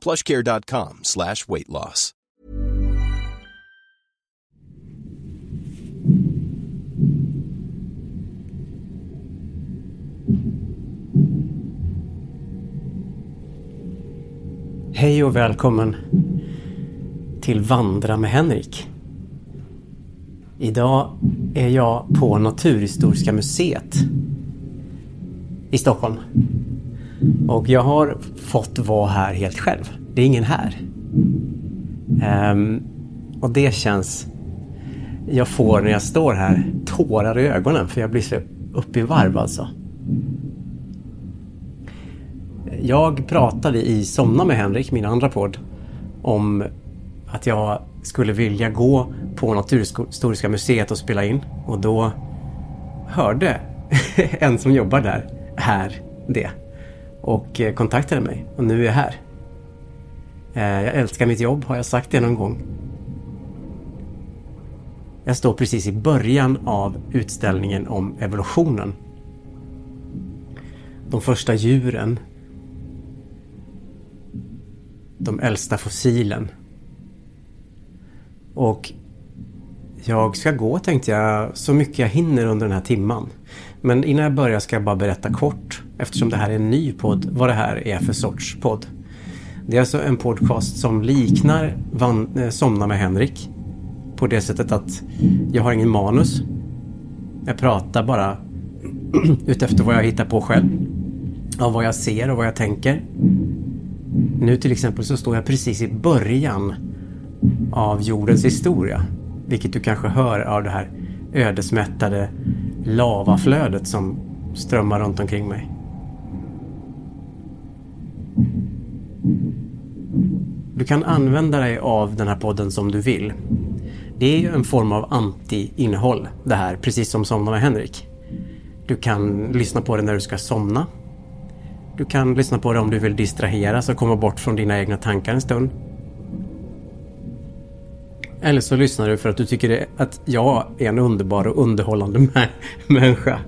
plushcare.com slash weight loss. Hej och välkommen till Vandra med Henrik. Idag är jag på Naturhistoriska museet i Stockholm. Och jag har fått vara här helt själv. Det är ingen här. Um, och det känns... Jag får när jag står här tårar i ögonen för jag blir så upp i varv alltså. Jag pratade i Somna med Henrik, min andra podd, om att jag skulle vilja gå på Naturhistoriska museet och spela in. Och då hörde en som jobbar där här det. Och eh, kontaktade mig. Och nu är jag här. Eh, jag älskar mitt jobb, har jag sagt det någon gång? Jag står precis i början av utställningen om evolutionen. De första djuren. De äldsta fossilen. Och jag ska gå tänkte jag så mycket jag hinner under den här timman. Men innan jag börjar ska jag bara berätta kort, eftersom det här är en ny podd, vad det här är för sorts podd. Det är alltså en podcast som liknar Van, eh, Somna med Henrik. På det sättet att jag har ingen manus. Jag pratar bara utefter vad jag hittar på själv. Av vad jag ser och vad jag tänker. Nu till exempel så står jag precis i början av jordens historia. Vilket du kanske hör av det här ödesmättade lavaflödet som strömmar runt omkring mig. Du kan använda dig av den här podden som du vill. Det är ju en form av anti-innehåll det här, precis som Somna med Henrik. Du kan lyssna på det när du ska somna. Du kan lyssna på det om du vill distraheras och komma bort från dina egna tankar en stund. Eller så lyssnar du för att du tycker att jag är en underbar och underhållande människa.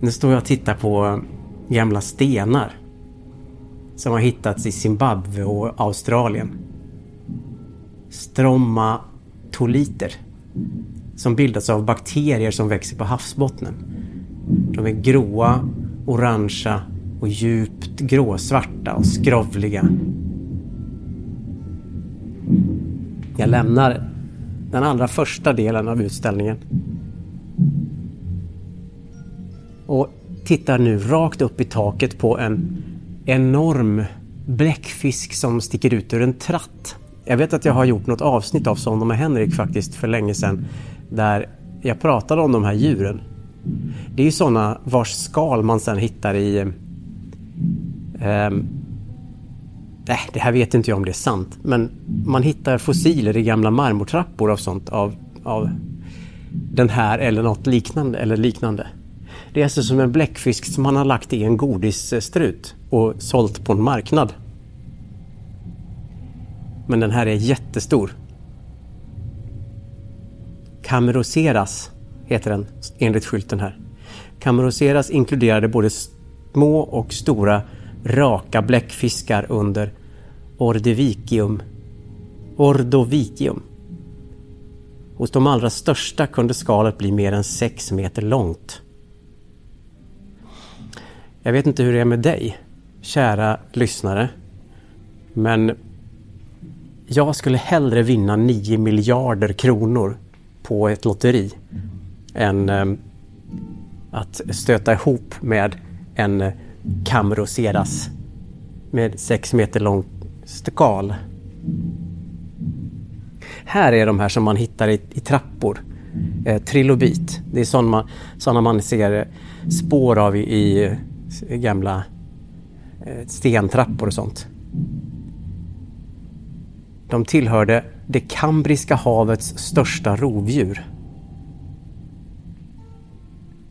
Nu står jag och tittar på gamla stenar som har hittats i Zimbabwe och Australien. Stromatoliter som bildas av bakterier som växer på havsbottnen. De är gråa, orangea och djupt gråsvarta och skrovliga. Jag lämnar den allra första delen av utställningen och tittar nu rakt upp i taket på en enorm bläckfisk som sticker ut ur en tratt. Jag vet att jag har gjort något avsnitt av Som med Henrik faktiskt för länge sedan där jag pratade om de här djuren. Det är ju sådana vars skal man sedan hittar i... Eh, ehm, nej, det här vet inte jag om det är sant. Men man hittar fossiler i gamla marmortrappor och sånt av, av den här eller något liknande. Eller liknande. Det är alltså som en bläckfisk som man har lagt i en godisstrut och sålt på en marknad. Men den här är jättestor. Cameroceras heter den enligt skylten här. Cameroceras inkluderade både små och stora raka bläckfiskar under Ordovicium. Ordovicium. Hos de allra största kunde skalet bli mer än 6 meter långt. Jag vet inte hur det är med dig, kära lyssnare. Men jag skulle hellre vinna 9 miljarder kronor på ett lotteri än eh, att stöta ihop med en eh, Camroseras med 6 meter långt Stekal. Här är de här som man hittar i, i trappor. Eh, trilobit. Det är sådana man, såna man ser spår av i, i gamla eh, stentrappor och sånt. De tillhörde det Kambriska havets största rovdjur.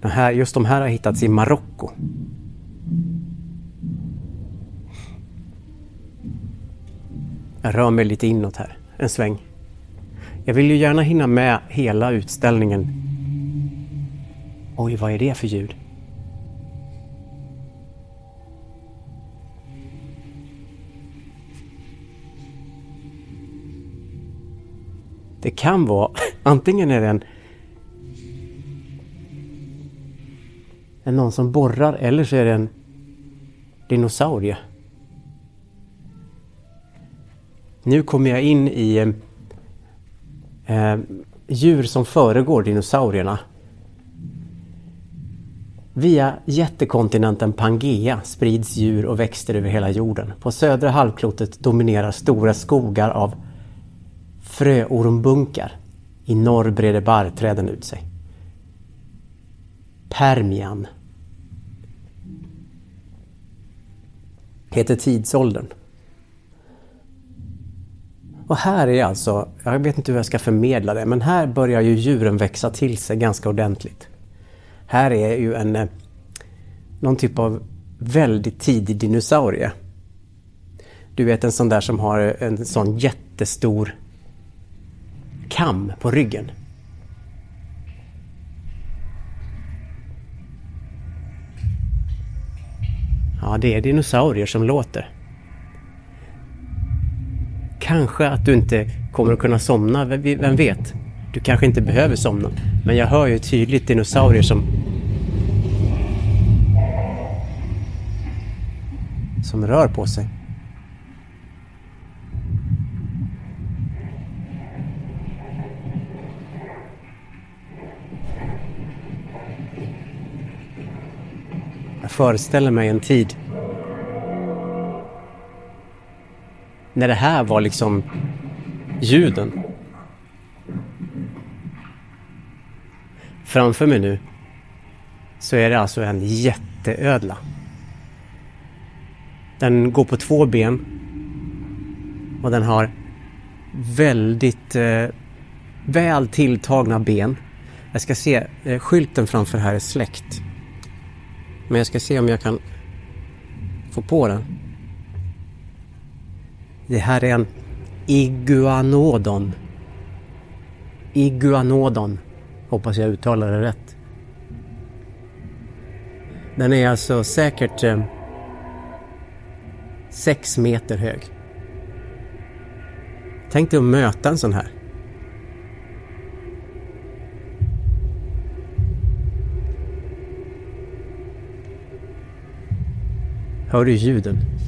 De här, just de här har hittats i Marocko. Jag rör mig lite inåt här, en sväng. Jag vill ju gärna hinna med hela utställningen. Oj, vad är det för ljud? Det kan vara, antingen är det en, en någon som borrar eller så är det en dinosaurie. Nu kommer jag in i eh, eh, djur som föregår dinosaurierna. Via jättekontinenten Pangea sprids djur och växter över hela jorden. På södra halvklotet dominerar stora skogar av fröormbunkar. I norr breder barrträden ut sig. Permian heter tidsåldern. Och här är alltså, jag vet inte hur jag ska förmedla det, men här börjar ju djuren växa till sig ganska ordentligt. Här är ju en eh, någon typ av väldigt tidig dinosaurie. Du vet en sån där som har en sån jättestor kam på ryggen. Ja, det är dinosaurier som låter. Kanske att du inte kommer att kunna somna, vem vet? Du kanske inte behöver somna. Men jag hör ju tydligt dinosaurier som... Som rör på sig. Jag föreställer mig en tid när det här var liksom ljuden. Framför mig nu så är det alltså en jätteödla. Den går på två ben och den har väldigt eh, väl tilltagna ben. Jag ska se, eh, skylten framför här är släckt. Men jag ska se om jag kan få på den. Det här är en iguanodon. Iguanodon. Hoppas jag uttalar det rätt. Den är alltså säkert eh, sex meter hög. Tänk dig att möta en sån här. Hör du ljuden?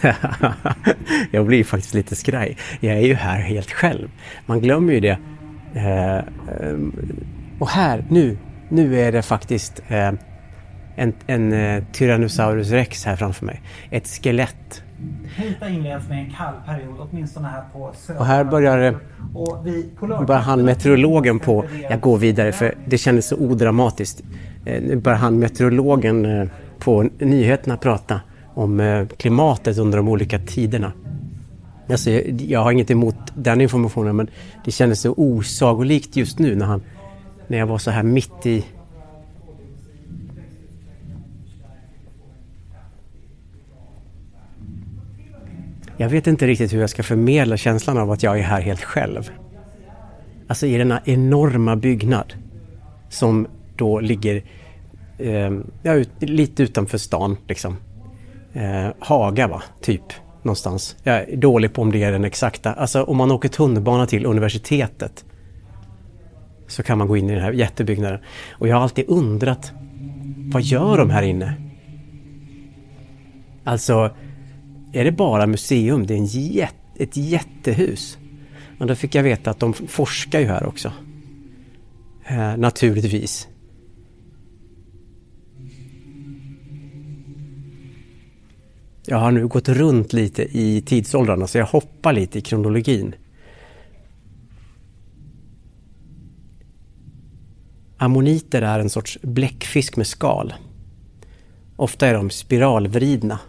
jag blir faktiskt lite skraj. Jag är ju här helt själv. Man glömmer ju det. Eh, och här, nu, nu är det faktiskt eh, en, en uh, Tyrannosaurus rex här framför mig. Ett skelett. Hyta inleds med en kall period, åtminstone här på södra Och här börjar, det... nu börjar han meteorologen på, jag går vidare för det kändes så odramatiskt. Nu börjar han meteorologen på nyheterna prata om eh, klimatet under de olika tiderna. Alltså, jag har inget emot den informationen men det kändes så osagolikt just nu när, han, när jag var så här mitt i Jag vet inte riktigt hur jag ska förmedla känslan av att jag är här helt själv. Alltså i denna enorma byggnad som då ligger eh, ja, ut, lite utanför stan liksom. Eh, Haga va, typ. någonstans. Jag är dålig på om det är den exakta. Alltså om man åker tunnelbana till universitetet så kan man gå in i den här jättebyggnaden. Och jag har alltid undrat vad gör de här inne? Alltså, är det bara museum? Det är en jätte, ett jättehus. Men då fick jag veta att de forskar ju här också. Eh, naturligtvis. Jag har nu gått runt lite i tidsåldrarna så jag hoppar lite i kronologin. Ammoniter är en sorts bläckfisk med skal. Ofta är de spiralvridna.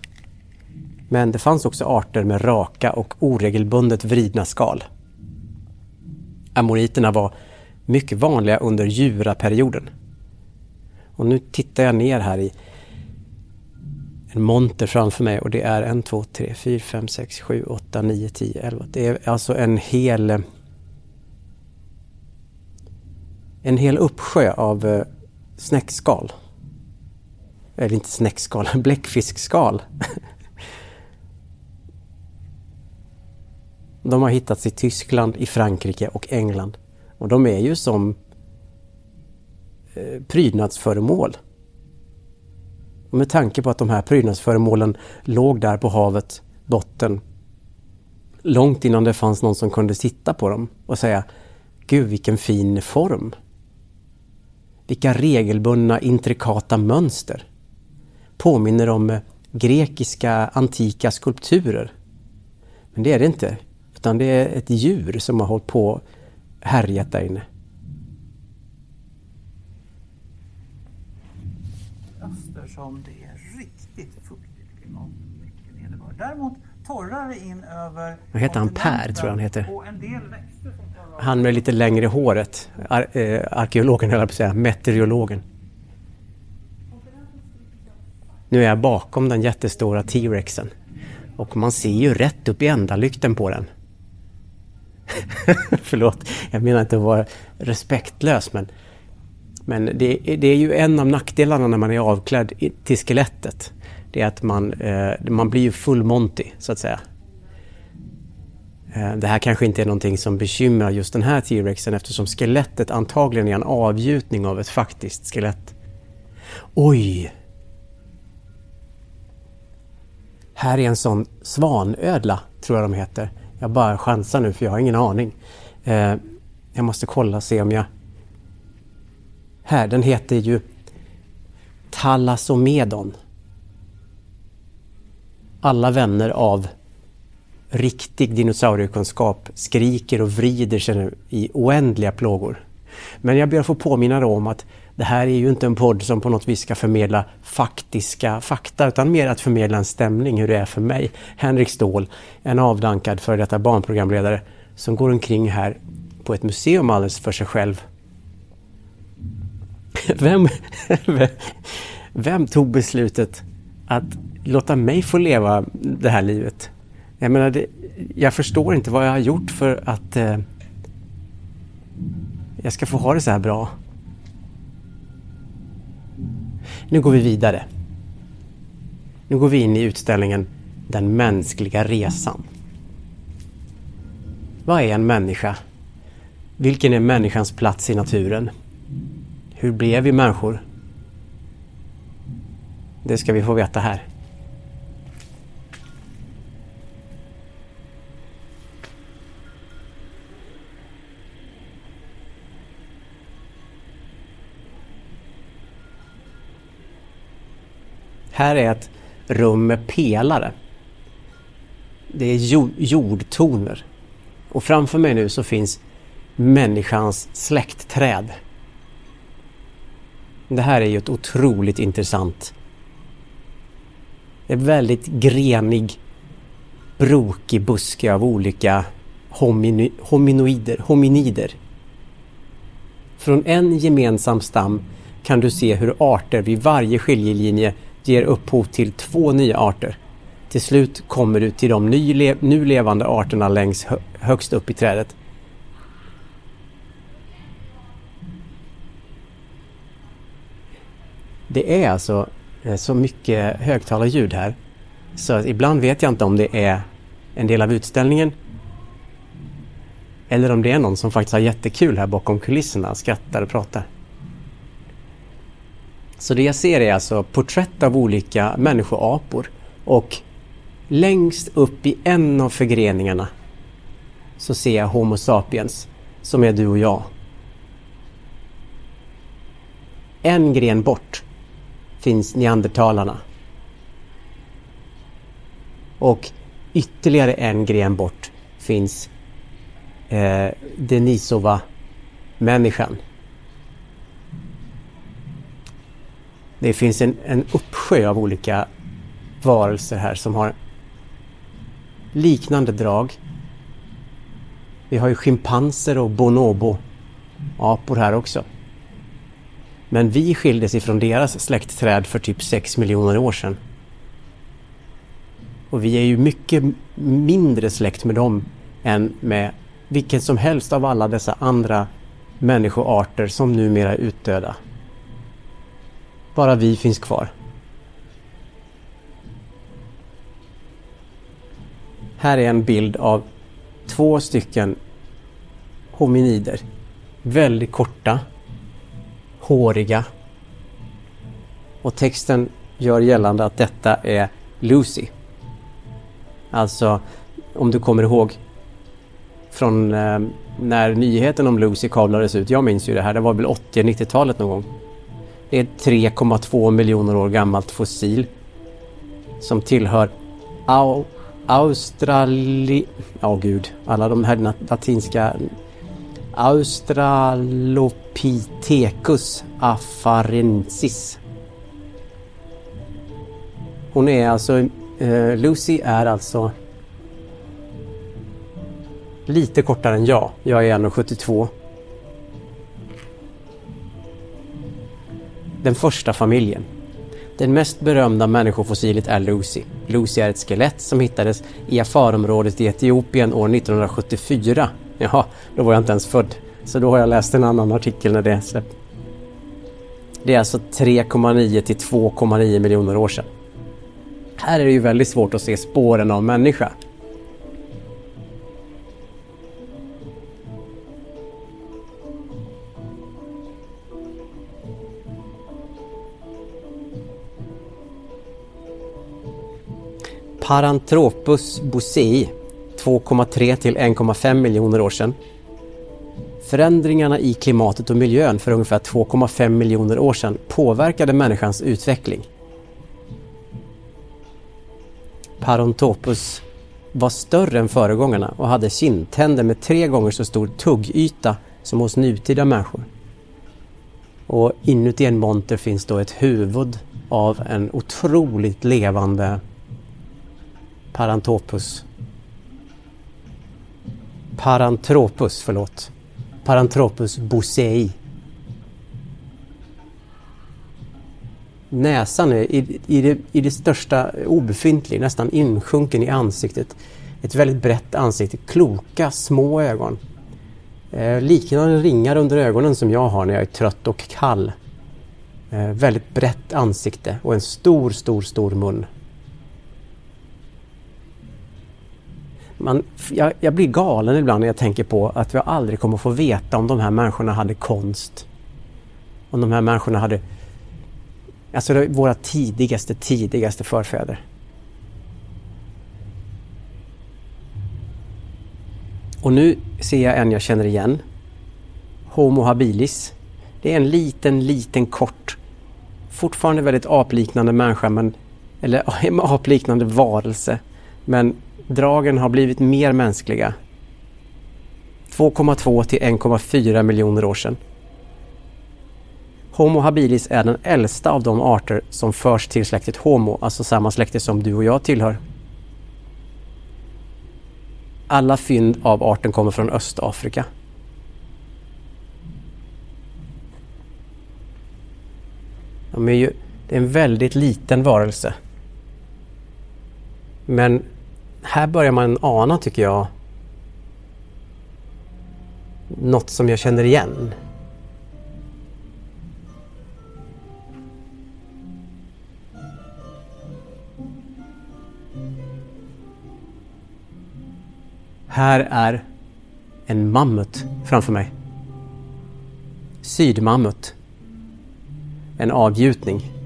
Men det fanns också arter med raka och oregelbundet vridna skal. Ammoniterna var mycket vanliga under juraperioden. Och nu tittar jag ner här i en monter framför mig och det är en, två, tre, fyra, fem, sex, sju, åtta, nio, tio, elva. Det är alltså en hel en hel uppsjö av eh, snäckskal. Eller inte snäckskal, bläckfiskskal. De har hittats i Tyskland, i Frankrike och England. Och de är ju som eh, prydnadsföremål. Och med tanke på att de här prydnadsföremålen låg där på havet botten långt innan det fanns någon som kunde sitta på dem och säga Gud vilken fin form! Vilka regelbundna intrikata mönster! Påminner om eh, grekiska antika skulpturer. Men det är det inte, utan det är ett djur som har hållit på härjat där inne. Eftersom det är riktigt fuktigt klimat. Mycket nederbörd. Däremot torrare in över Vad heter han? Per tror jag han heter. Han med lite längre håret. Ar eh, arkeologen höll jag på att säga. Meteorologen. Nu är jag bakom den jättestora T-rexen. Och man ser ju rätt upp i ändalykten på den. Förlåt, jag menar inte att vara respektlös men men det, det, är ju en av nackdelarna när man är avklädd till skelettet. Det är att man, eh, man blir ju full Monty så att säga. Eh, det här kanske inte är någonting som bekymrar just den här T-rexen eftersom skelettet antagligen är en avgjutning av ett faktiskt skelett. Oj! Här är en sån svanödla, tror jag de heter. Jag bara chansar nu för jag har ingen aning. Eh, jag måste kolla och se om jag... Här, den heter ju Talasomedon. Alla vänner av riktig dinosauriekunskap skriker och vrider sig nu i oändliga plågor. Men jag ber att få påminna om att det här är ju inte en podd som på något vis ska förmedla faktiska fakta utan mer att förmedla en stämning hur det är för mig, Henrik Ståhl, en avdankad före detta barnprogramledare som går omkring här på ett museum alldeles för sig själv. Vem, vem tog beslutet att låta mig få leva det här livet? Jag menar, det, jag förstår inte vad jag har gjort för att eh, jag ska få ha det så här bra. Nu går vi vidare. Nu går vi in i utställningen Den mänskliga resan. Vad är en människa? Vilken är människans plats i naturen? Hur blev vi människor? Det ska vi få veta här. Här är ett rum med pelare. Det är jordtoner. Och framför mig nu så finns människans släktträd. Det här är ju ett otroligt intressant. en väldigt grenig, brokig buske av olika homini- hominoider, hominider. Från en gemensam stam kan du se hur arter vid varje skiljelinje ger upphov till två nya arter. Till slut kommer du till de nu levande arterna längst högst upp i trädet. Det är alltså eh, så mycket högtalarljud här så ibland vet jag inte om det är en del av utställningen eller om det är någon som faktiskt har jättekul här bakom kulisserna, skrattar och pratar. Så det jag ser är alltså porträtt av olika människoapor och längst upp i en av förgreningarna så ser jag Homo sapiens som är du och jag. En gren bort finns neandertalarna. Och ytterligare en gren bort finns eh, Denisova-människan. Det finns en, en uppsjö av olika varelser här som har liknande drag. Vi har ju schimpanser och bonobo-apor här också. Men vi skildes ifrån deras släktträd för typ 6 miljoner år sedan. Och vi är ju mycket mindre släkt med dem än med vilken som helst av alla dessa andra människoarter som numera är utdöda. Bara vi finns kvar. Här är en bild av två stycken hominider. Väldigt korta, håriga. Och texten gör gällande att detta är Lucy. Alltså, om du kommer ihåg från eh, när nyheten om Lucy kablades ut. Jag minns ju det här, det var väl 80-90-talet någon gång. Det är ett 3,2 miljoner år gammalt fossil som tillhör Au Australi... Ja oh, gud, alla de här latinska... Australopithecus afarensis. Hon är alltså... Eh, Lucy är alltså lite kortare än jag. Jag är 1,72. Den första familjen. Den mest berömda människofossilet är Lucy. Lucy är ett skelett som hittades i Afarområdet i Etiopien år 1974. Ja, då var jag inte ens född. Så då har jag läst en annan artikel när det släppte. Det är alltså 3,9 till 2,9 miljoner år sedan. Här är det ju väldigt svårt att se spåren av människa. Paranthropus boisei 2,3 till 1,5 miljoner år sedan. Förändringarna i klimatet och miljön för ungefär 2,5 miljoner år sedan påverkade människans utveckling. Paranthropus var större än föregångarna och hade kindtänder med tre gånger så stor tuggyta som hos nutida människor. Och inuti en monter finns då ett huvud av en otroligt levande Parantopus. Parantropus, förlåt. Parantropus bosei. Näsan är i, i, det, i det största obefintlig, nästan insjunken i ansiktet. Ett väldigt brett ansikte, kloka små ögon. Eh, liknande ringar under ögonen som jag har när jag är trött och kall. Eh, väldigt brett ansikte och en stor, stor, stor mun. Man, jag, jag, blir galen ibland när jag tänker på att vi aldrig kommer få veta om de här människorna hade konst. Om de här människorna hade... Alltså våra tidigaste, tidigaste förfäder. Och nu ser jag en jag känner igen. Homo habilis. Det är en liten, liten kort, fortfarande väldigt apliknande människa, men, eller apliknande varelse. Men Dragen har blivit mer mänskliga. 2,2 till 1,4 miljoner år sedan. Homo habilis är den äldsta av de arter som förs till släktet Homo, alltså samma släkte som du och jag tillhör. Alla fynd av arten kommer från Östafrika. De är ju, det är en väldigt liten varelse. Men här börjar man ana, tycker jag, något som jag känner igen. Här är en mammut framför mig. Sydmammut. En avgjutning.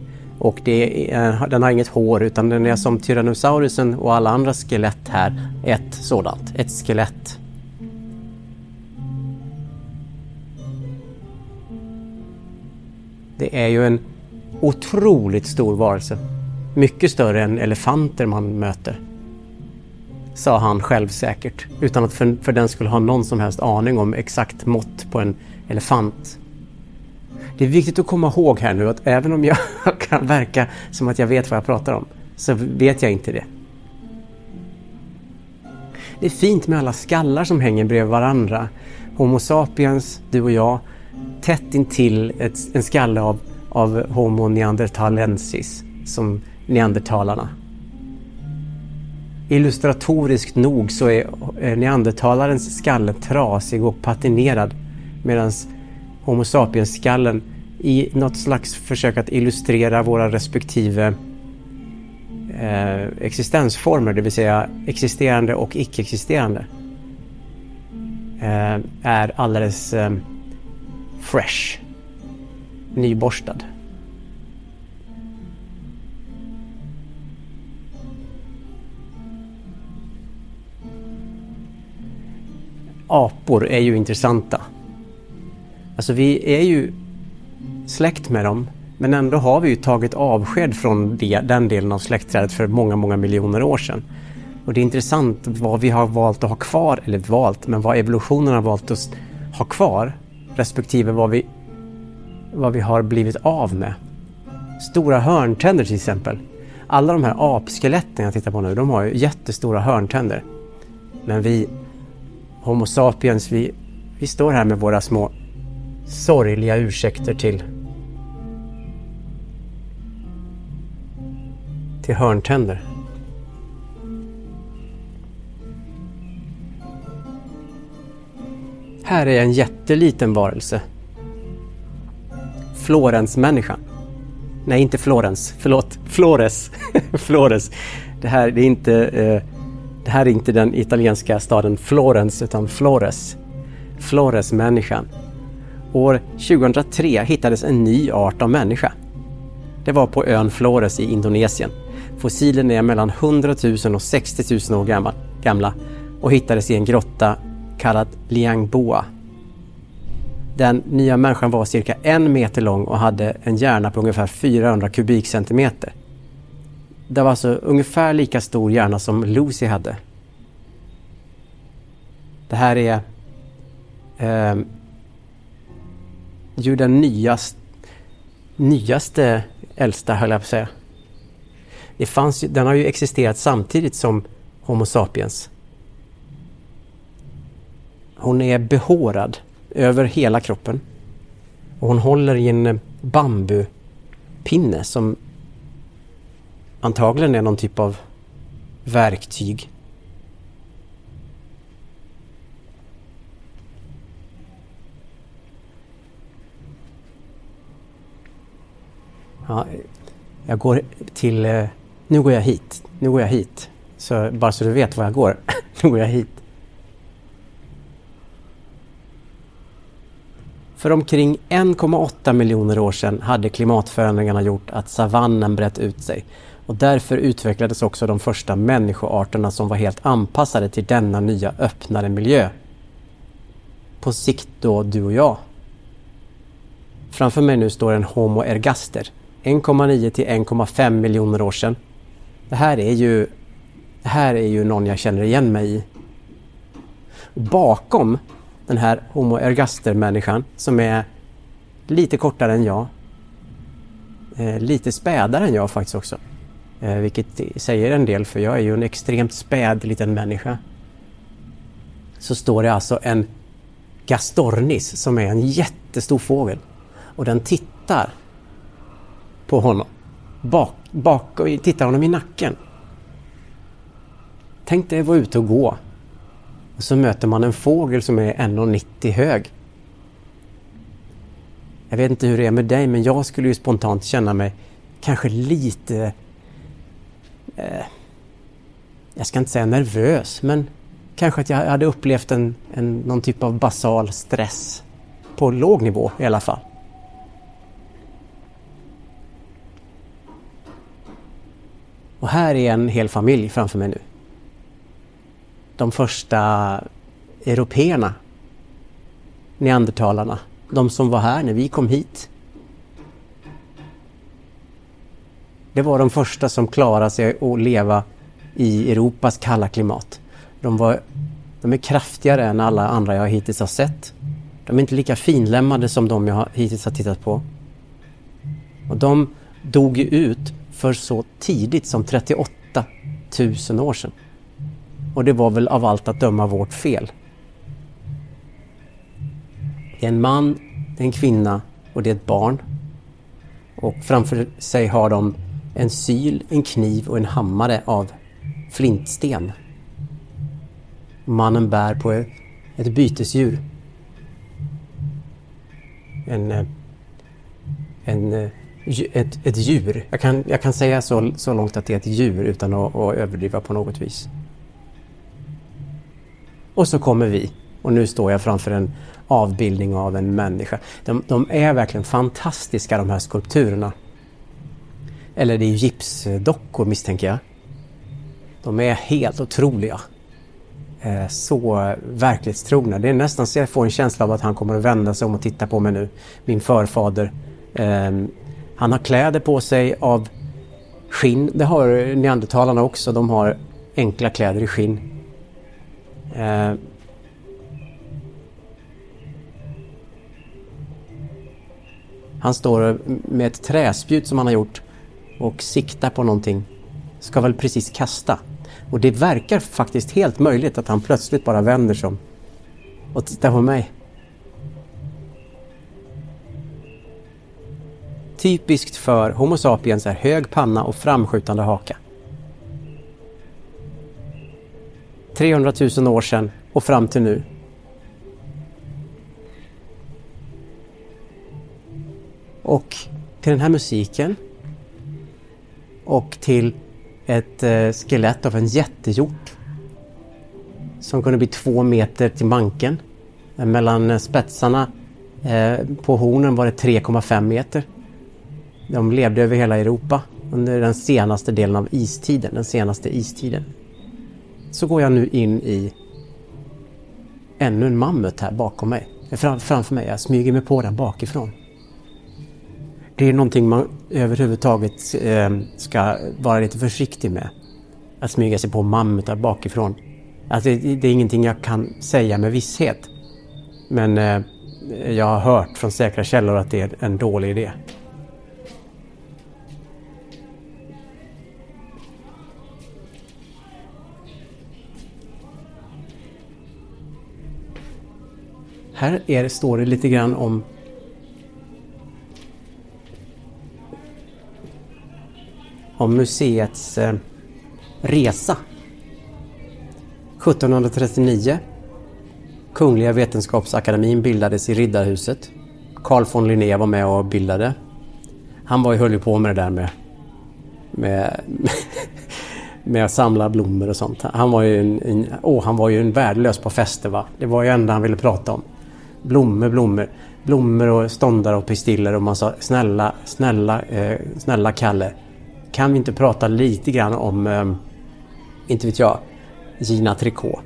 Och det är, eh, den har inget hår utan den är som Tyrannosaurusen och alla andra skelett här. Ett sådant, ett skelett. Det är ju en otroligt stor varelse. Mycket större än elefanter man möter. Sa han självsäkert utan att för, för den skulle ha någon som helst aning om exakt mått på en elefant. Det är viktigt att komma ihåg här nu att även om jag kan verka som att jag vet vad jag pratar om så vet jag inte det. Det är fint med alla skallar som hänger bredvid varandra. Homo sapiens, du och jag, tätt intill ett, en skalle av, av Homo neanderthalensis, som neandertalarna. Illustratoriskt nog så är eh, neandertalarens skalle trasig och patinerad medan Homo sapiens-skallen i något slags försök att illustrera våra respektive eh, existensformer, det vill säga existerande och icke-existerande, eh, är alldeles eh, fresh, nyborstad. Apor är ju intressanta. Alltså vi är ju släkt med dem men ändå har vi ju tagit avsked från det, den delen av släktträdet för många, många miljoner år sedan. Och det är intressant vad vi har valt att ha kvar, eller valt, men vad evolutionen har valt att ha kvar respektive vad vi, vad vi har blivit av med. Stora hörntänder till exempel. Alla de här apskeletten jag tittar på nu, de har ju jättestora hörntänder. Men vi, Homo sapiens, vi, vi står här med våra små sorgliga ursäkter till till hörntänder. Här är en jätteliten varelse. Florensmänniskan. Nej, inte Florens. Förlåt. Flores. Flores. Det här, det, är inte, eh, det här är inte den italienska staden Florens utan Flores. Floresmänniskan. År 2003 hittades en ny art av människa. Det var på ön Flores i Indonesien. Fossilen är mellan 100 000 och 60 000 år gamla och hittades i en grotta kallad Liangboa. Den nya människan var cirka en meter lång och hade en hjärna på ungefär 400 kubikcentimeter. Det var alltså ungefär lika stor hjärna som Lucy hade. Det här är eh, ju den nyast, nyaste äldsta, höll jag på att säga. Det fanns, den har ju existerat samtidigt som Homo sapiens. Hon är behårad över hela kroppen. Och hon håller i en bambupinne som antagligen är någon typ av verktyg. Ja, jag går till... Eh, nu går jag hit. Nu går jag hit. Så, bara så du vet var jag går. nu går jag hit. För omkring 1,8 miljoner år sedan hade klimatförändringarna gjort att savannen brett ut sig och därför utvecklades också de första människoarterna som var helt anpassade till denna nya öppnare miljö. På sikt då du och jag. Framför mig nu står en Homo ergaster 1,9 till 1,5 miljoner år sedan. Det här är ju det här är ju någon jag känner igen mig i. Bakom den här Homo ergaster-människan som är lite kortare än jag. Eh, lite spädare än jag faktiskt också. Eh, vilket säger en del för jag är ju en extremt späd liten människa. Så står det alltså en Gastornis som är en jättestor fågel. Och den tittar på honom. Bak, bak och tittar honom i nacken. Tänk dig att vara ute och gå och så möter man en fågel som är 1,90 hög. Jag vet inte hur det är med dig men jag skulle ju spontant känna mig kanske lite... Eh, jag ska inte säga nervös men kanske att jag hade upplevt en, en, någon typ av basal stress på låg nivå i alla fall. Och här är en hel familj framför mig nu. De första européerna, neandertalarna, de som var här när vi kom hit. Det var de första som klarade sig att leva i Europas kalla klimat. De, var, de är kraftigare än alla andra jag hittills har sett. De är inte lika finlämmade som de jag hittills har tittat på. Och de dog ut för så tidigt som 38 000 år sedan. Och det var väl av allt att döma vårt fel. Det är en man, det är en kvinna och det är ett barn. Och framför sig har de en syl, en kniv och en hammare av flintsten. Mannen bär på ett bytesdjur. En, eh, en, eh, ett, ett djur. Jag kan, jag kan säga så, så långt att det är ett djur utan att, att överdriva på något vis. Och så kommer vi och nu står jag framför en avbildning av en människa. De, de är verkligen fantastiska de här skulpturerna. Eller det är gipsdockor misstänker jag. De är helt otroliga. Eh, så verklighetstrogna. Det är nästan så jag får en känsla av att han kommer att vända sig om och titta på mig nu. Min förfader. Ehm, han har kläder på sig av skinn. Det har neandertalarna också. De har enkla kläder i skinn. Eh, han står med ett träspjut som han har gjort och siktar på någonting. Ska väl precis kasta. Och det verkar faktiskt helt möjligt att han plötsligt bara vänder sig om och tittar på mig. Typiskt för Homo sapiens är hög panna och framskjutande haka. 300 000 år sedan och fram till nu. Och till den här musiken och till ett eh, skelett av en jättehjort som kunde bli två meter till manken. Eh, mellan eh, spetsarna på hornen var det 3,5 meter. De levde över hela Europa under den senaste delen av istiden, den senaste istiden. Så går jag nu in i ännu en mammut här bakom mig. Fram, framför mig, jag smyger mig på den bakifrån. Det är någonting man överhuvudtaget eh, ska vara lite försiktig med. Att smyga sig på mammutar bakifrån. Alltså, det, det är ingenting jag kan säga med visshet. Men eh, jag har hört från säkra källor att det är en dålig idé. Här är, står det lite grann om om museets eh, resa. 1739. Kungliga Vetenskapsakademin bildades i Riddarhuset. Carl von Linné var med och bildade. Han var ju, höll ju på med det där med, med, med att samla blommor och sånt. Han var ju en, en, oh, han var ju en värdelös på fester va. Det var ju det enda han ville prata om. Blommor, blommor. Blommor och ståndare och pistiller och man sa snälla, snälla, eh, snälla Kalle kan vi inte prata lite grann om, eh, inte vet jag, Gina Tricot?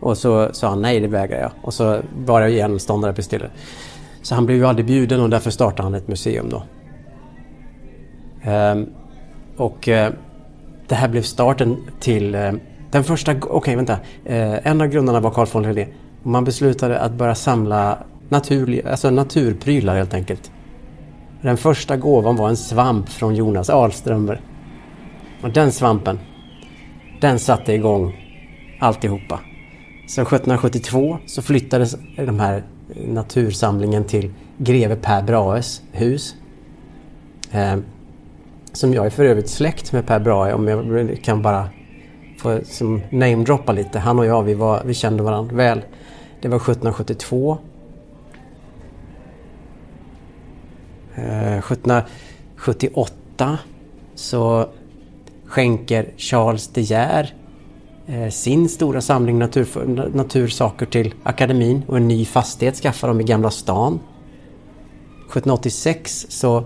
Och så sa han nej, det vägrar jag. Och så var jag igen ståndare och pistiller. Så han blev ju aldrig bjuden och därför startade han ett museum då. Eh, och eh, det här blev starten till eh, den första, okej okay, vänta. Eh, en av grundarna var Carl von Linné. Man beslutade att börja samla naturlig, alltså naturprylar helt enkelt. Den första gåvan var en svamp från Jonas Alströmer. Och den svampen, den satte igång alltihopa. Så 1772 så flyttades den här natursamlingen till greve Per Brahes hus. Eh, som jag är för övrigt släkt med Per Brahe om jag kan bara få namedroppa lite. Han och jag vi, var, vi kände varandra väl. Det var 1772 1778 eh, så skänker Charles De Geer eh, sin stora samling natur, natursaker till akademin och en ny fastighet skaffar de i Gamla stan. 1786 så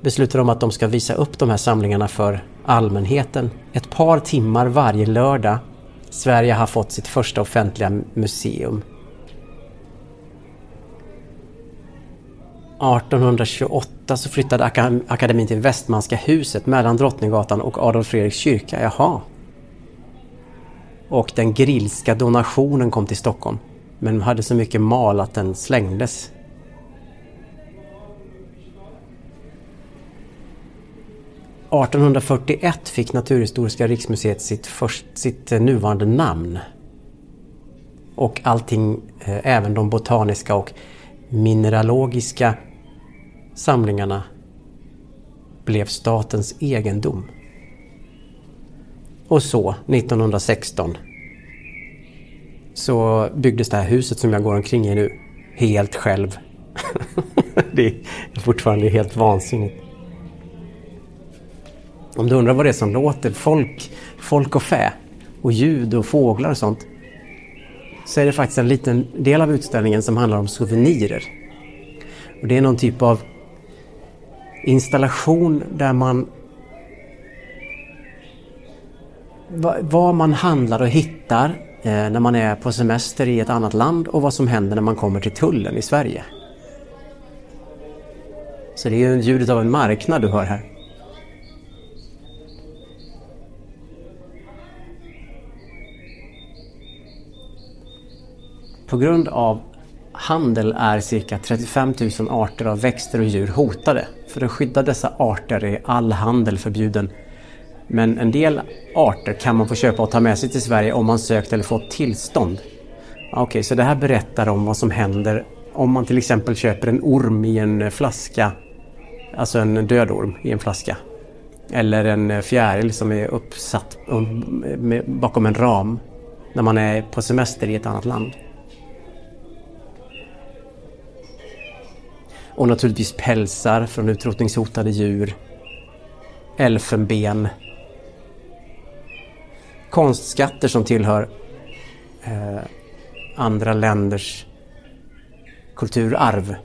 beslutar de att de ska visa upp de här samlingarna för allmänheten ett par timmar varje lördag. Sverige har fått sitt första offentliga museum. 1828 så flyttade akademin till Västmanska huset mellan Drottninggatan och Adolf Fredriks kyrka. Jaha. Och den grillska donationen kom till Stockholm. Men hade så mycket mal att den slängdes. 1841 fick Naturhistoriska riksmuseet sitt, först, sitt eh, nuvarande namn. Och allting, eh, även de botaniska och mineralogiska samlingarna blev statens egendom. Och så, 1916, så byggdes det här huset som jag går omkring i nu helt själv. det är fortfarande helt vansinnigt. Om du undrar vad det är som låter, folk, folk och fä och ljud och fåglar och sånt. Så är det faktiskt en liten del av utställningen som handlar om souvenirer. Och det är någon typ av installation där man vad man handlar och hittar eh, när man är på semester i ett annat land och vad som händer när man kommer till tullen i Sverige. Så det är ju ljudet av en marknad du hör här. På grund av handel är cirka 35 000 arter av växter och djur hotade. För att skydda dessa arter är all handel förbjuden. Men en del arter kan man få köpa och ta med sig till Sverige om man sökt eller fått tillstånd. Okej, okay, så det här berättar om vad som händer om man till exempel köper en orm i en flaska. Alltså en död orm i en flaska. Eller en fjäril som är uppsatt um, bakom en ram när man är på semester i ett annat land. Och naturligtvis pälsar från utrotningshotade djur. Elfenben. Konstskatter som tillhör eh, andra länders kulturarv.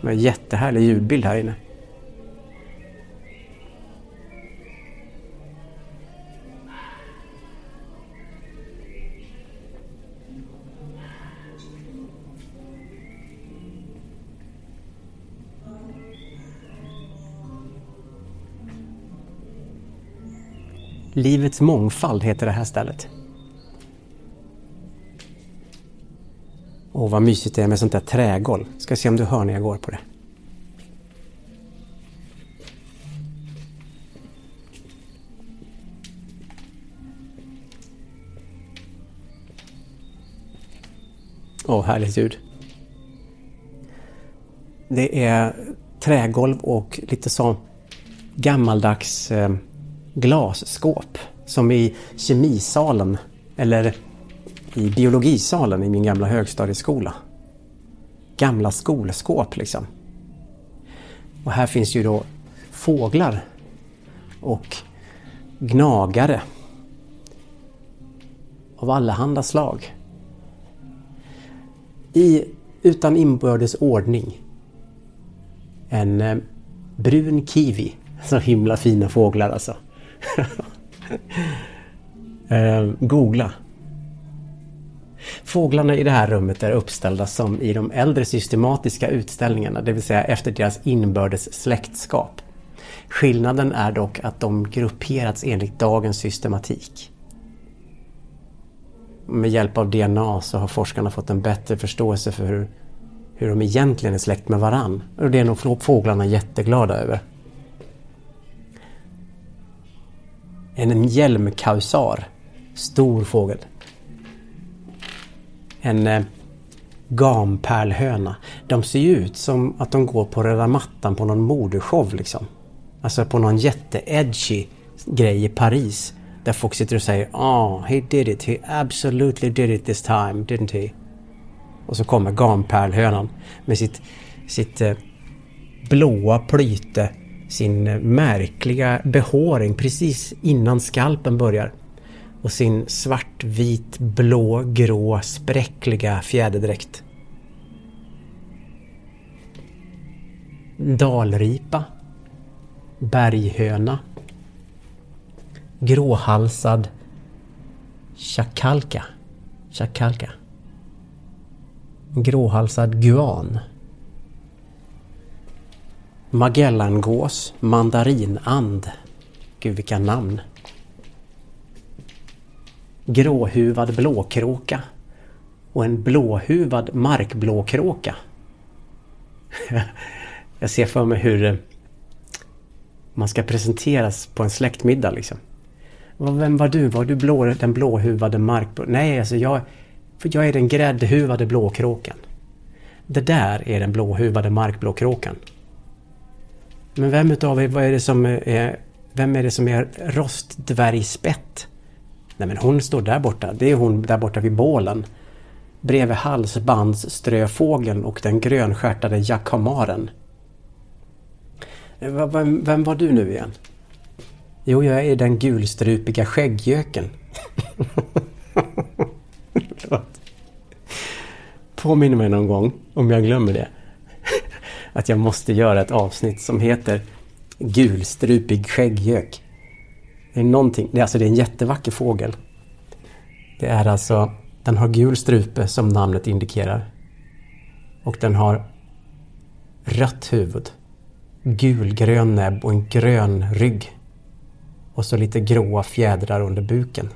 Med en jättehärlig ljudbild här inne. Livets mångfald heter det här stället. Åh, vad mysigt det är med sånt där trägolv. Ska se om du hör när jag går på det. Åh, härligt ljud. Det är trägolv och lite så gammaldags eh, glasskåp. Som i kemisalen eller i biologisalen i min gamla högstadieskola. Gamla skolskåp liksom. Och här finns ju då fåglar och gnagare av allehanda slag. I, utan inbördes ordning. En eh, brun kiwi. Så himla fina fåglar alltså. eh, googla. Fåglarna i det här rummet är uppställda som i de äldre systematiska utställningarna, det vill säga efter deras inbördes släktskap. Skillnaden är dock att de grupperats enligt dagens systematik. Med hjälp av DNA så har forskarna fått en bättre förståelse för hur, hur de egentligen är släkt med varann. Och det är nog fåglarna jätteglada över. En hjälmkausar. Stor fågel. En eh, gampärlhöna. De ser ju ut som att de går på röda mattan på någon modeshow liksom. Alltså på någon jätte-edgy grej i Paris. Där folk sitter och säger oh, he did it, he absolutely did it this time, didn't he? Och så kommer gampärlhönan med sitt, sitt eh, blåa plyte sin eh, märkliga behåring precis innan skalpen börjar och sin svartvit, blå, grå, spräckliga fjäderdräkt. Dalripa. Berghöna. Gråhalsad chakalka. Chakalka. Gråhalsad guan. Magellangås, mandarinand. Gud vilka namn. Gråhuvad blåkråka. Och en blåhuvad markblåkråka. Jag ser för mig hur eh, man ska presenteras på en släktmiddag liksom. Vem var du? Var du blå, den blåhuvade markblå? Nej, alltså jag, för jag är den gräddhuvade blåkråkan. Det där är den blåhuvade markblåkråkan. Men vem utav er, vad är det som är, vem är det som är rostdvärgspett? Nej men hon står där borta. Det är hon där borta vid bålen. Bredvid halsbandsströfågeln och den grönstjärtade jakamaren. Eh, vem, vem var du nu igen? Jo, jag är den gulstrupiga skägggöken. Påminn mig någon gång, om jag glömmer det, att jag måste göra ett avsnitt som heter Gulstrupig skägggök. Det är någonting, det är alltså det är en jättevacker fågel. Det är alltså, den har gul strupe som namnet indikerar. Och den har rött huvud, gulgrön näbb och en grön rygg. Och så lite gråa fjädrar under buken.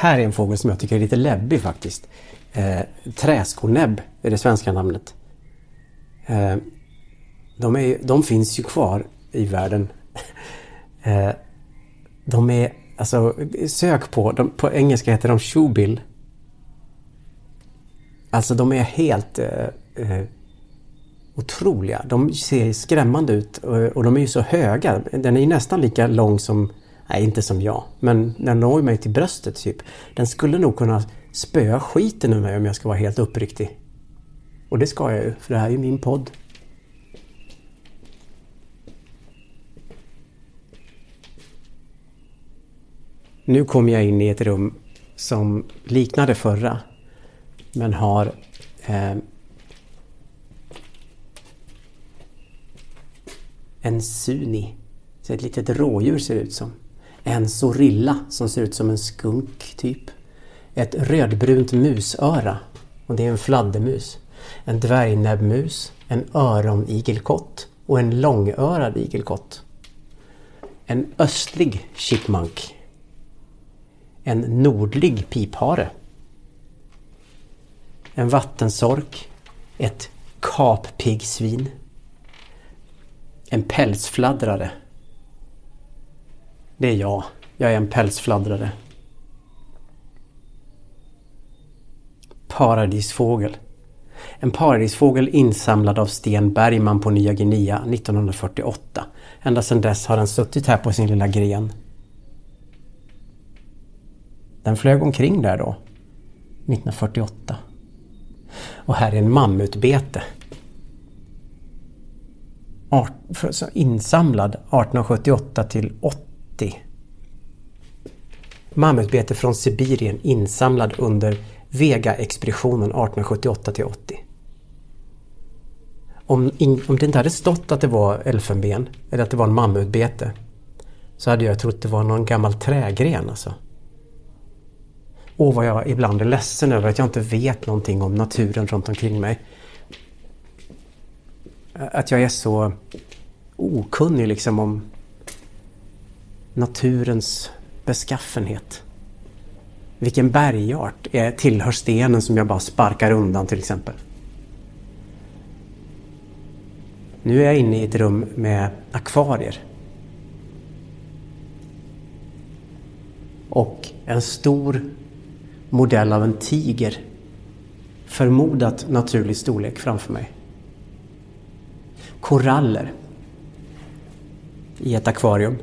Här är en fågel som jag tycker är lite läbbig faktiskt. Eh, träskonäbb är det svenska namnet. Eh, de, är, de finns ju kvar i världen. Eh, de är, alltså sök på, de, på engelska heter de shoebill. Alltså de är helt eh, eh, otroliga. De ser skrämmande ut och, och de är ju så höga. Den är ju nästan lika lång som Nej, inte som jag. Men den når mig till bröstet typ. Den skulle nog kunna spöa skiten ur mig om jag ska vara helt uppriktig. Och det ska jag ju, för det här är ju min podd. Nu kommer jag in i ett rum som liknar det förra. Men har eh, en suni. Så ett litet rådjur ser det ut som. En sorilla som ser ut som en skunk typ. Ett rödbrunt musöra och det är en fladdermus. En dvärgnäbbmus, en öronigelkott och en långörad igelkott. En östlig chipmunk. En nordlig piphare. En vattensork. Ett kappiggsvin. En pälsfladdrare det är jag. Jag är en pälsfladdrare. Paradisfågel. En paradisfågel insamlad av Sten Bergman på Nya Guinea 1948. Ända sedan dess har den suttit här på sin lilla gren. Den flög omkring där då, 1948. Och här är en mammutbete. Art, insamlad 1878 till 8 80. Mammutbete från Sibirien insamlad under Vega-expeditionen 1878-80. Om, om det inte hade stått att det var elfenben eller att det var en mammutbete så hade jag trott det var någon gammal trägren alltså. Och vad jag ibland är ledsen över att jag inte vet någonting om naturen runt omkring mig. Att jag är så okunnig liksom om naturens beskaffenhet. Vilken bergart är, tillhör stenen som jag bara sparkar undan till exempel? Nu är jag inne i ett rum med akvarier. Och en stor modell av en tiger. Förmodat naturlig storlek framför mig. Koraller i ett akvarium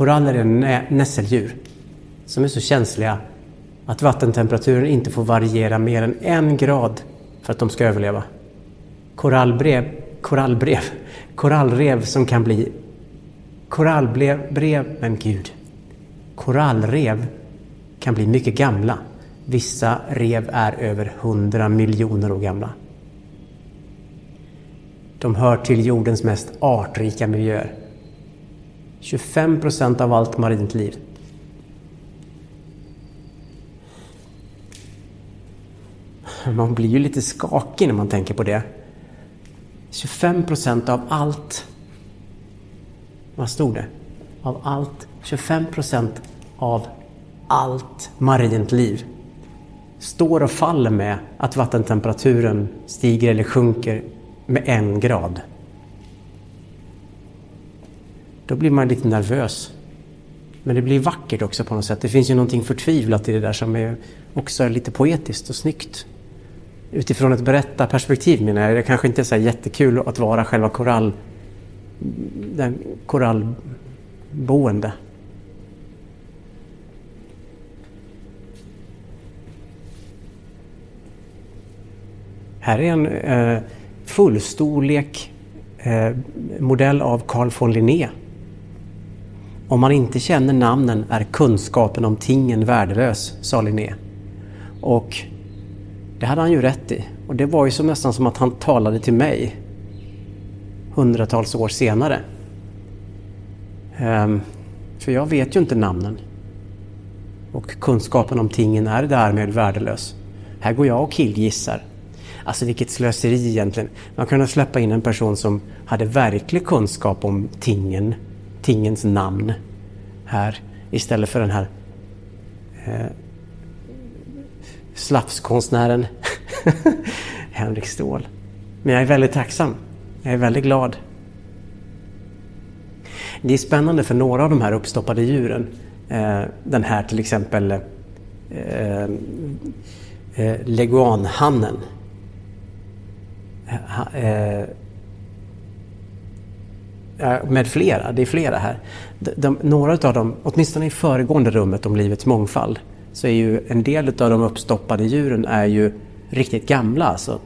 Koraller är nä nässeldjur som är så känsliga att vattentemperaturen inte får variera mer än en grad för att de ska överleva. Korallbrev, korallbrev, korallrev som kan bli korallbrev, brev, men gud. Korallrev kan bli mycket gamla. Vissa rev är över 100 miljoner år gamla. De hör till jordens mest artrika miljöer. 25 procent av allt marint liv. Man blir ju lite skakig när man tänker på det. 25 procent av allt. Vad stod det? Av allt. 25 procent av allt marint liv står och faller med att vattentemperaturen stiger eller sjunker med en grad. Då blir man lite nervös. Men det blir vackert också på något sätt. Det finns ju någonting förtvivlat i det där som är också lite poetiskt och snyggt. Utifrån ett berättarperspektiv menar jag. Det kanske inte är så jättekul att vara själva korall... Den korallboende. Här är en eh, fullstorlek eh, modell av Carl von Linné. Om man inte känner namnen är kunskapen om tingen värdelös, sa Linné. Och det hade han ju rätt i. Och det var ju så nästan som att han talade till mig hundratals år senare. Ehm, för jag vet ju inte namnen. Och kunskapen om tingen är därmed värdelös. Här går jag och killgissar. Alltså vilket slöseri egentligen. Man kunde släppa in en person som hade verklig kunskap om tingen, tingens namn här istället för den här eh, slafskonstnären Henrik Ståhl. Men jag är väldigt tacksam. Jag är väldigt glad. Det är spännande för några av de här uppstoppade djuren. Eh, den här till exempel eh, eh, leguanhannen Eh, eh med flera, det är flera här. De, de, några av dem, åtminstone i föregående rummet om livets mångfald, så är ju en del av de uppstoppade djuren är ju riktigt gamla, alltså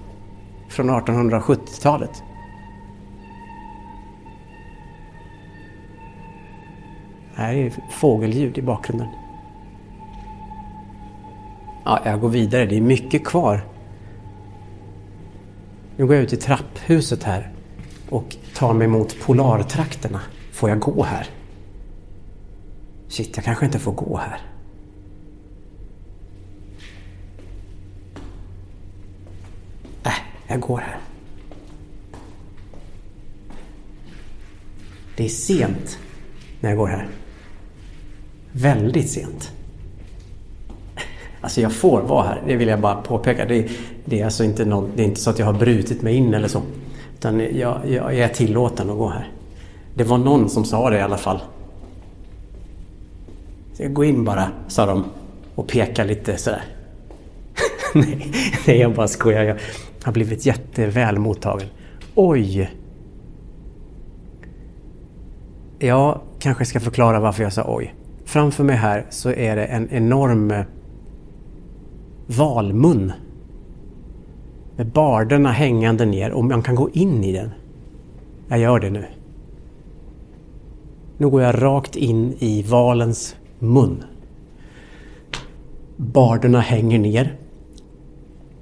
från 1870-talet. Här är fågelljud i bakgrunden. Ja, jag går vidare, det är mycket kvar. Nu går jag ut i trapphuset här och tar mig mot polartrakterna. Får jag gå här? Shit, jag kanske inte får gå här. Äh, jag går här. Det är sent när jag går här. Väldigt sent. Alltså jag får vara här, det vill jag bara påpeka. Det, det är alltså inte, någon, det är inte så att jag har brutit mig in eller så. Utan jag, jag, jag är tillåten att gå här. Det var någon som sa det i alla fall. Så gå in bara, sa de och pekade lite sådär. nej, nej, jag bara skojar. Jag har blivit jätteväl mottagen. Oj! Jag kanske ska förklara varför jag sa oj. Framför mig här så är det en enorm eh, valmun. Med barderna hängande ner och man kan gå in i den. Jag gör det nu. Nu går jag rakt in i valens mun. Barderna hänger ner.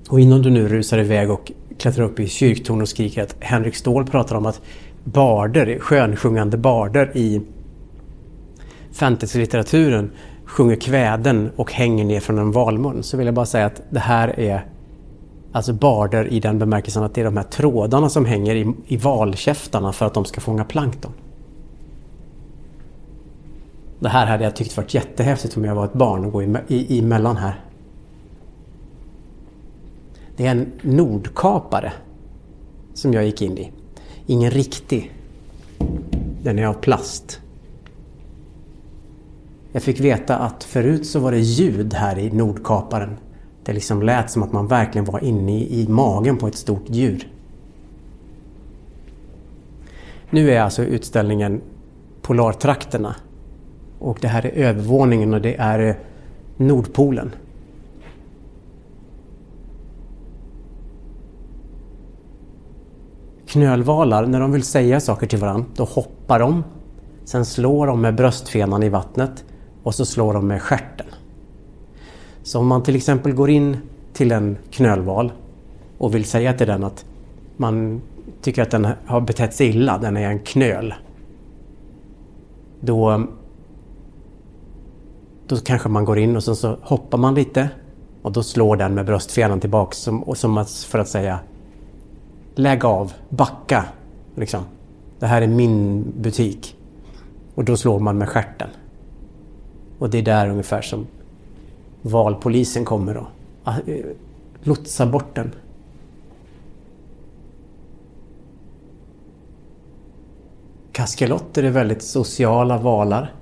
Och innan du nu rusar iväg och klättrar upp i kyrktorn och skriker att Henrik Ståhl pratar om att barder, skönsjungande barder i fantasy-litteraturen sjunger kväden och hänger ner från en valmun så vill jag bara säga att det här är alltså barder i den bemärkelsen att det är de här trådarna som hänger i, i valkäftarna för att de ska fånga plankton. Det här hade jag tyckt varit jättehäftigt om jag var ett barn och gå i, i, emellan här. Det är en nordkapare som jag gick in i. Ingen riktig. Den är av plast. Jag fick veta att förut så var det ljud här i Nordkaparen. Det liksom lät som att man verkligen var inne i, magen på ett stort djur. Nu är alltså utställningen Polartrakterna Och det här är övervåningen och det är eh, Nordpolen. Knölvalar, när de vill säga saker till varandra, då hoppar de. Sen slår de med bröstfenan i vattnet och så slår de med skärten. Så om man till exempel går in till en knölval och vill säga till den att man tycker att den har betett sig illa, den är en knöl. Då, då kanske man går in och så, så hoppar man lite och då slår den med bröstfenan tillbaks som, som för att säga Lägg av, backa. Liksom. Det här är min butik. Och då slår man med skärten. Och det är där ungefär som valpolisen kommer och ah, lotsar bort den. Kaskelotter är väldigt sociala valar.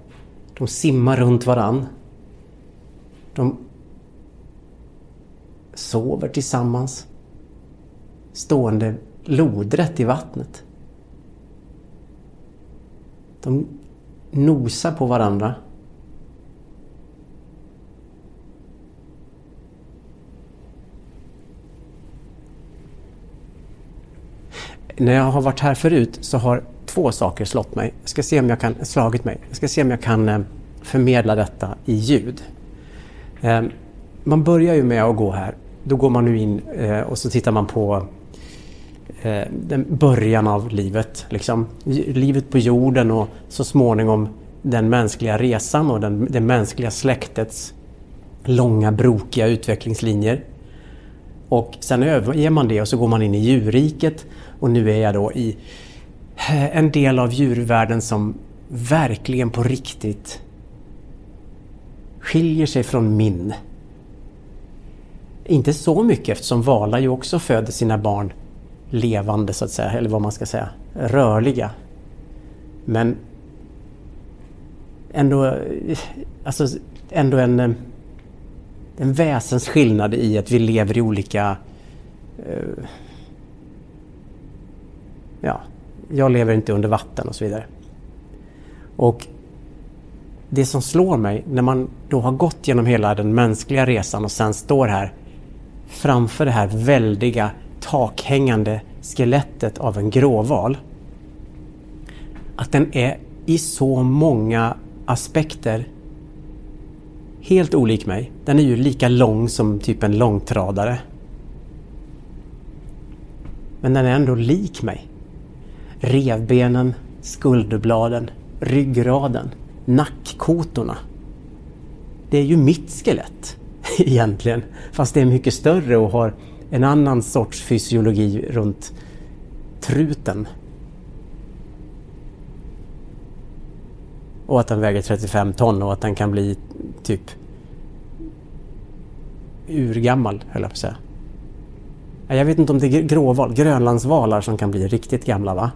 De simmar runt varann. De sover tillsammans. Stående lodrätt i vattnet. De nosar på varandra. När jag har varit här förut så har två saker slått mig. Jag ska se om jag kan, slagit mig. Jag ska se om jag kan eh, förmedla detta i ljud. Ehm, man börjar ju med att gå här. Då går man nu in eh, och så tittar man på eh, den början av livet. Liksom. Livet på jorden och så småningom den mänskliga resan och den, det mänskliga släktets långa brokiga utvecklingslinjer. Och sen överger man det och så går man in i djurriket och nu är jag då i eh, en del av djurvärlden som verkligen på riktigt skiljer sig från min. Inte så mycket eftersom valar ju också föder sina barn levande så att säga, eller vad man ska säga, rörliga. Men ändå, eh, alltså, ändå en, eh, en väsensskillnad i att vi lever i olika uh, ja, jag lever inte under vatten och så vidare. Och det som slår mig när man då har gått genom hela den mänskliga resan och sen står här framför det här väldiga takhängande skelettet av en gråval. Att den är i så många aspekter helt olik mig. Den är ju lika lång som typ en långtradare. Men den är ändå lik mig revbenen, skulderbladen, ryggraden, nackkotorna. Det är ju mitt skelett egentligen. Fast det är mycket större och har en annan sorts fysiologi runt truten. Och att den väger 35 ton och att den kan bli typ urgammal, höll jag på att säga. Jag vet inte om det är gråval, grönlandsvalar som kan bli riktigt gamla va?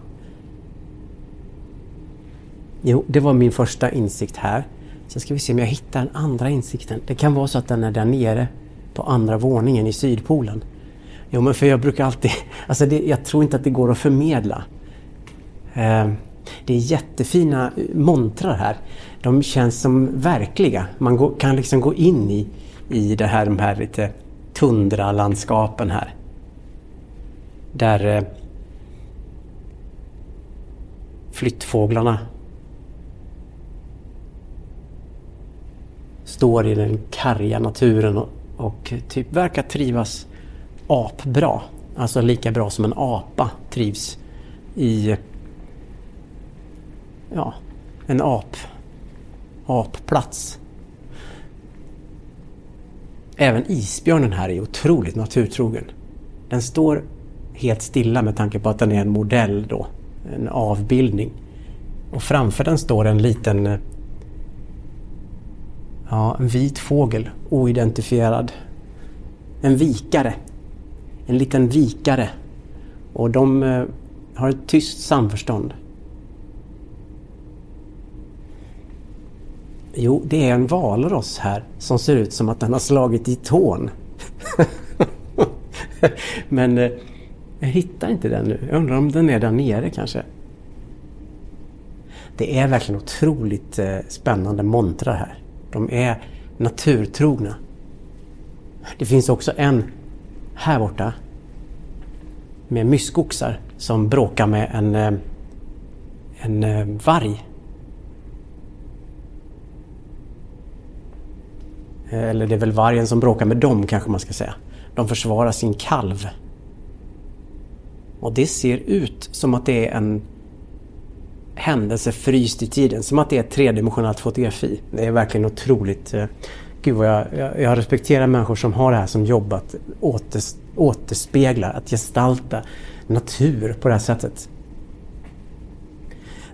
Jo, det var min första insikt här. Sen ska vi se om jag hittar den andra insikten. Det kan vara så att den är där nere på andra våningen i Sydpolen. Jo, men för jag brukar alltid... Alltså det, jag tror inte att det går att förmedla. Eh, det är jättefina eh, montrar här. De känns som verkliga. Man går, kan liksom gå in i, i det här, de här lite tundralandskapen här. Där eh, flyttfåglarna står i den karga naturen och, och typ verkar trivas apbra. Alltså lika bra som en apa trivs i ja, en ap, applats. Även isbjörnen här är otroligt naturtrogen. Den står helt stilla med tanke på att den är en modell då, en avbildning. Och framför den står en liten eh, Ja, en vit fågel, oidentifierad. En vikare. En liten vikare. Och de eh, har ett tyst samförstånd. Jo, det är en valross här som ser ut som att den har slagit i tån. Men eh, jag hittar inte den nu. Jag undrar om den är där nere kanske. Det är verkligen otroligt eh, spännande montrar här. De är naturtrogna. Det finns också en här borta med myskoxar som bråkar med en, eh, en eh, varg. Eh, eller det är väl vargen som bråkar med dem kanske man ska säga. De försvarar sin kalv. Och det ser ut som att det är en händelse fryst i tiden. Som att det är ett tredimensionellt fotografi. Det är verkligen otroligt. Eh, gud vad jag, jag, jag respekterar människor som har det här som jobb att åter, återspegla, att gestalta natur på det här sättet.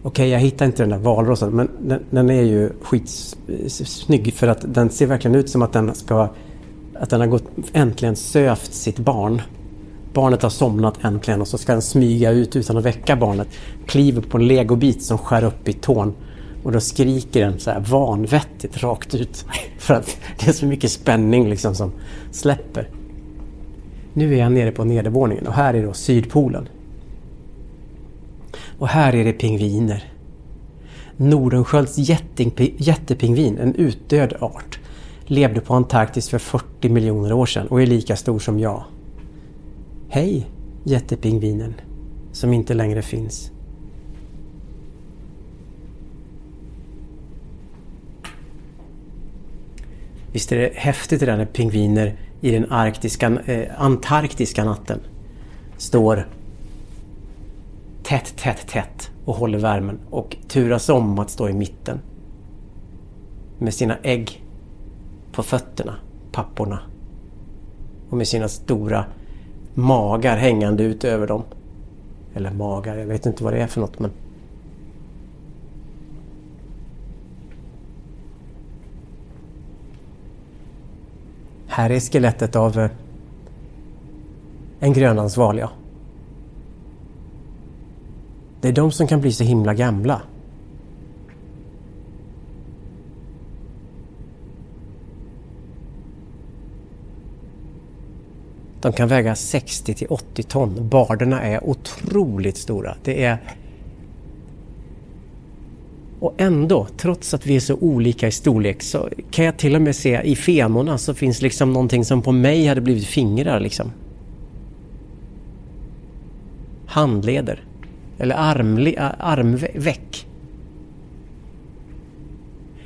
Okej, okay, jag hittar inte den där valrosen men den, den, är ju skitsnygg för att den ser verkligen ut som att den ska att den har gått, äntligen sövt sitt barn. Barnet har somnat äntligen och så ska den smyga ut utan att väcka barnet. Kliver på en legobit som skär upp i tån. Och då skriker den så här vanvettigt rakt ut. För att det är så mycket spänning liksom som släpper. Nu är jag nere på nedervåningen och här är då Sydpolen. Och här är det pingviner. Nordenskiölds jättepingvin, en utdöd art, levde på Antarktis för 40 miljoner år sedan och är lika stor som jag. Hej jättepingvinen, som inte längre finns. Visst är det häftigt det där när pingviner i den arktiska, eh, antarktiska natten står tätt, tätt, tätt och håller värmen och turas om att stå i mitten. Med sina ägg på fötterna, papporna. Och med sina stora magar hängande ut över dem. Eller magar, jag vet inte vad det är för något men... Här är skelettet av eh, en grönlandsval, ja. Det är de som kan bli så himla gamla. De kan väga 60 till 80 ton. Barderna är otroligt stora. Det är... Och ändå, trots att vi är så olika i storlek, så kan jag till och med se i fenorna så finns liksom någonting som på mig hade blivit fingrar liksom. Handleder. Eller armle, armveck.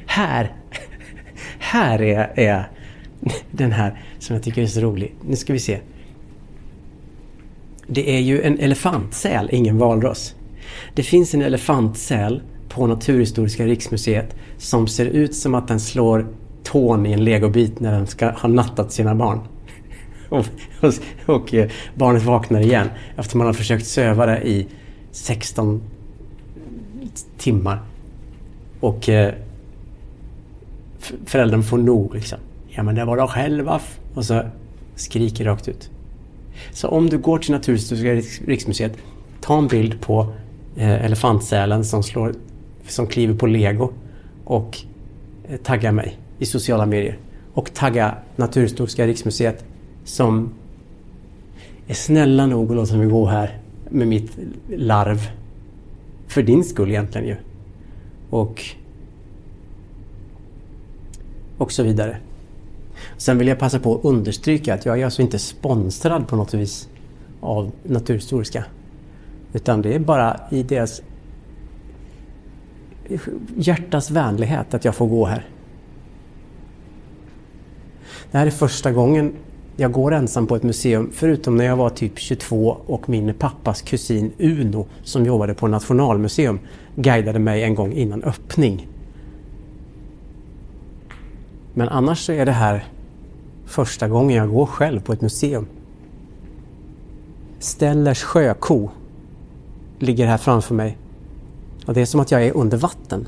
Här, här är, är den här som jag tycker är så rolig. Nu ska vi se. Det är ju en elefantsäl, ingen valross. Det finns en elefantsäl på Naturhistoriska riksmuseet som ser ut som att den slår tån i en legobit när den ska ha nattat sina barn. Och, och, och barnet vaknar igen efter man har försökt söva det i 16 timmar. Och eh, föräldern får nog liksom. Ja men det var de själva. Och så skriker rakt ut. Så om du går till Naturhistoriska riksmuseet, ta en bild på eh, elefantsälen som, slår, som kliver på lego och eh, tagga mig i sociala medier. Och tagga Naturhistoriska riksmuseet som är snälla nog att låta mig gå här med mitt larv. För din skull egentligen ju. Och och så vidare. Sen vill jag passa på att understryka att jag är alltså inte sponsrad på något vis av Naturhistoriska. Utan det är bara i deras hjärtas vänlighet att jag får gå här. Det här är första gången jag går ensam på ett museum förutom när jag var typ 22 och min pappas kusin Uno som jobbade på Nationalmuseum guidade mig en gång innan öppning. Men annars så är det här första gången jag går själv på ett museum. Stellers sjöko ligger här framför mig. Och det är som att jag är under vatten.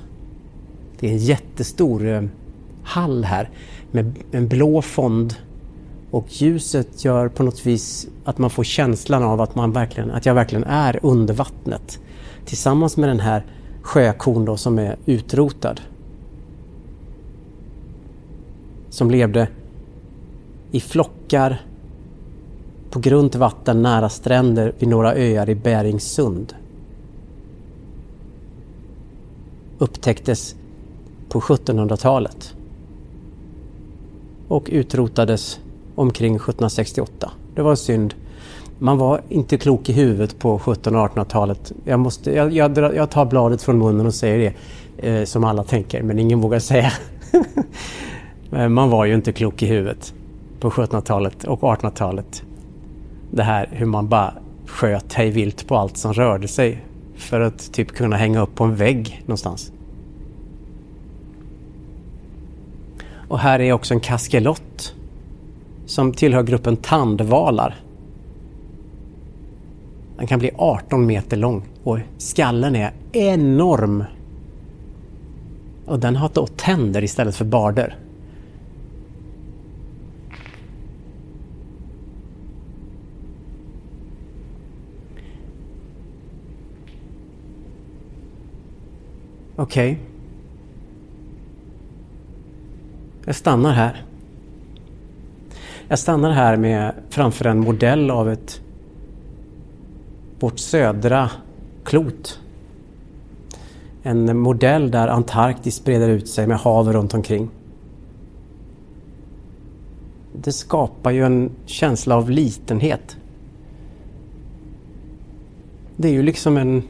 Det är en jättestor eh, hall här med en blå fond och ljuset gör på något vis att man får känslan av att, man verkligen, att jag verkligen är under vattnet. Tillsammans med den här sjökon då som är utrotad. Som levde i flockar på grunt vatten nära stränder vid några öar i Bäringssund. upptäcktes på 1700-talet och utrotades omkring 1768. Det var synd. Man var inte klok i huvudet på 1700 och 1800-talet. Jag, måste, jag, jag, jag, tar bladet från munnen och säger det eh, som alla tänker, men ingen vågar säga. Eh, man var ju inte klok i huvudet på 1700-talet och 1800-talet. Det här hur man bara sköt hej vilt på allt som rörde sig för att typ kunna hänga upp på en vägg någonstans. Och här är också en kaskelott som tillhör gruppen tandvalar. Den kan bli 18 meter lång och skallen är enorm. Och den har då tänder istället för barder. Okej. Okay. Jag stannar här. Jag stannar här med framför en modell av ett vårt södra klot. En modell där Antarktis breder ut sig med hav runt omkring. Det skapar ju en känsla av litenhet. Det är ju liksom en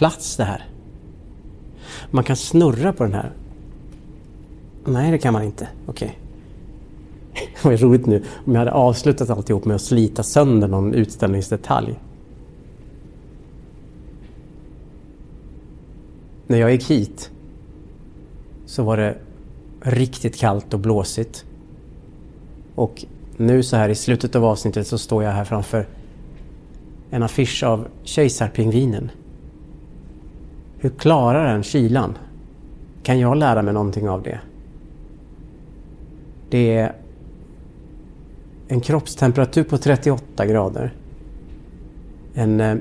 plats det här. Man kan snurra på den här. Nej, det kan man inte. Okej. Okay. Vad roligt nu om jag hade avslutat alltihop med att slita sönder någon utställningsdetalj. När jag gick hit så var det riktigt kallt och blåsigt. Och nu så här i slutet av avsnittet så står jag här framför en affisch av kejsarpingvinen. Hur klarar den kylan? Kan jag lära mig någonting av det? Det är en kroppstemperatur på 38 grader. En, eh,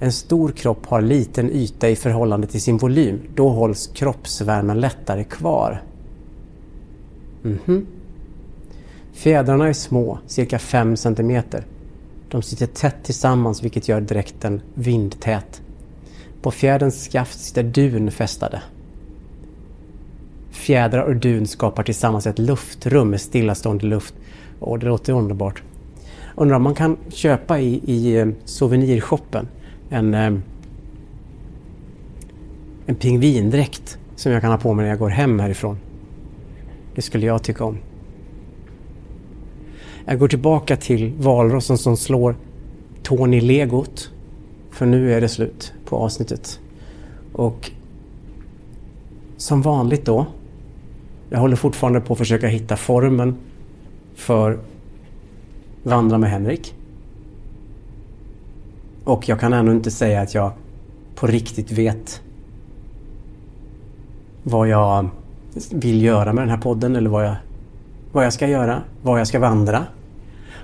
en stor kropp har liten yta i förhållande till sin volym. Då hålls kroppsvärmen lättare kvar. Mm -hmm. Fjädrarna är små, cirka 5 centimeter. De sitter tätt tillsammans vilket gör dräkten vindtät. På fjäderns skaft sitter dun fästade. Fjädrar och dun skapar tillsammans ett luftrum med stillastående luft. Och det låter underbart. Undrar om man kan köpa i, i eh, souvenirshoppen en, eh, en pingvindräkt som jag kan ha på mig när jag går hem härifrån. Det skulle jag tycka om. Jag går tillbaka till valrossen som slår Tony Legot. För nu är det slut på avsnittet. Och som vanligt då. Jag håller fortfarande på att försöka hitta formen för Vandra med Henrik. Och jag kan ännu inte säga att jag på riktigt vet vad jag vill göra med den här podden eller vad jag vad jag ska göra, var jag ska vandra.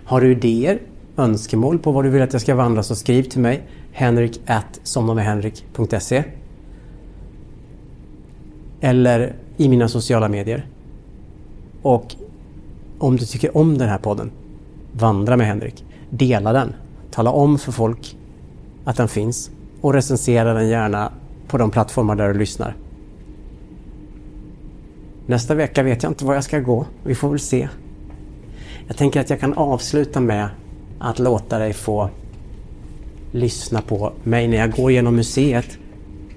Har du idéer, önskemål på vad du vill att jag ska vandra så skriv till mig henrik somnamedhenrik.se eller i mina sociala medier. Och om du tycker om den här podden, Vandra med Henrik, dela den. Tala om för folk att den finns och recensera den gärna på de plattformar där du lyssnar. Nästa vecka vet jag inte var jag ska gå. Vi får väl se. Jag tänker att jag kan avsluta med att låta dig få lyssna på mig när jag går genom museet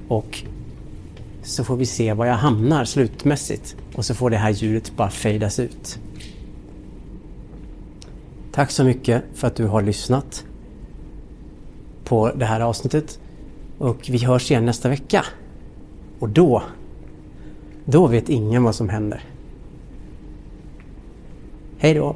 och så får vi se var jag hamnar slutmässigt och så får det här ljudet bara fejdas ut. Tack så mycket för att du har lyssnat på det här avsnittet och vi hörs igen nästa vecka. Och då då vet ingen vad som händer. Hej då!